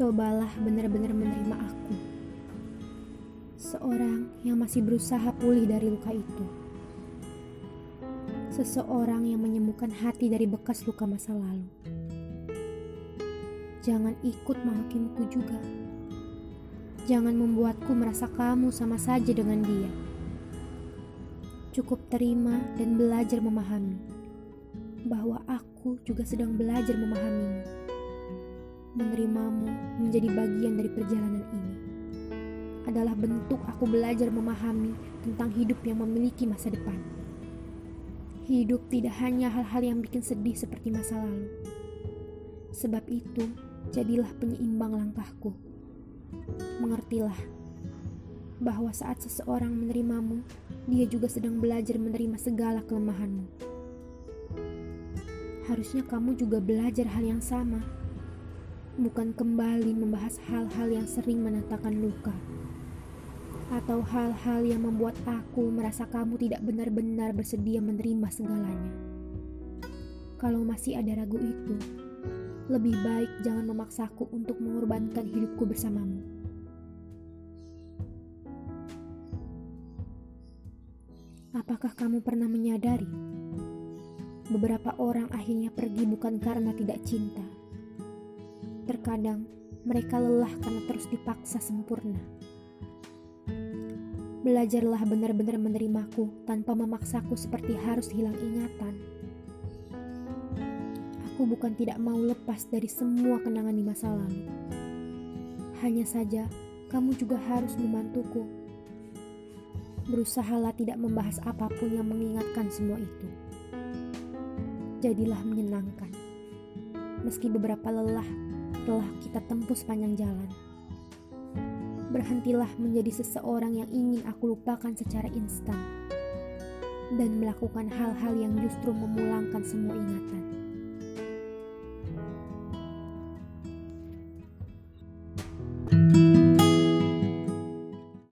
Cobalah benar-benar menerima aku. Seorang yang masih berusaha pulih dari luka itu. Seseorang yang menyembuhkan hati dari bekas luka masa lalu. Jangan ikut menghakimiku juga. Jangan membuatku merasa kamu sama saja dengan dia. Cukup terima dan belajar memahami bahwa aku juga sedang belajar memahamimu. Menerimamu menjadi bagian dari perjalanan ini adalah bentuk aku belajar memahami tentang hidup yang memiliki masa depan. Hidup tidak hanya hal-hal yang bikin sedih seperti masa lalu. Sebab itu, jadilah penyeimbang langkahku. Mengertilah bahwa saat seseorang menerimamu, dia juga sedang belajar menerima segala kelemahanmu. Harusnya kamu juga belajar hal yang sama, bukan kembali membahas hal-hal yang sering menatakan luka, atau hal-hal yang membuat aku merasa kamu tidak benar-benar bersedia menerima segalanya. Kalau masih ada ragu itu, lebih baik jangan memaksaku untuk mengorbankan hidupku bersamamu. Apakah kamu pernah menyadari beberapa orang akhirnya pergi bukan karena tidak cinta? Terkadang mereka lelah karena terus dipaksa sempurna. Belajarlah benar-benar menerimaku tanpa memaksaku seperti harus hilang ingatan. Aku bukan tidak mau lepas dari semua kenangan di masa lalu. Hanya saja, kamu juga harus membantuku Berusahalah tidak membahas apa pun yang mengingatkan semua itu. Jadilah menyenangkan. Meski beberapa lelah telah kita tempuh sepanjang jalan. Berhentilah menjadi seseorang yang ingin aku lupakan secara instan dan melakukan hal-hal yang justru memulangkan semua ingatan.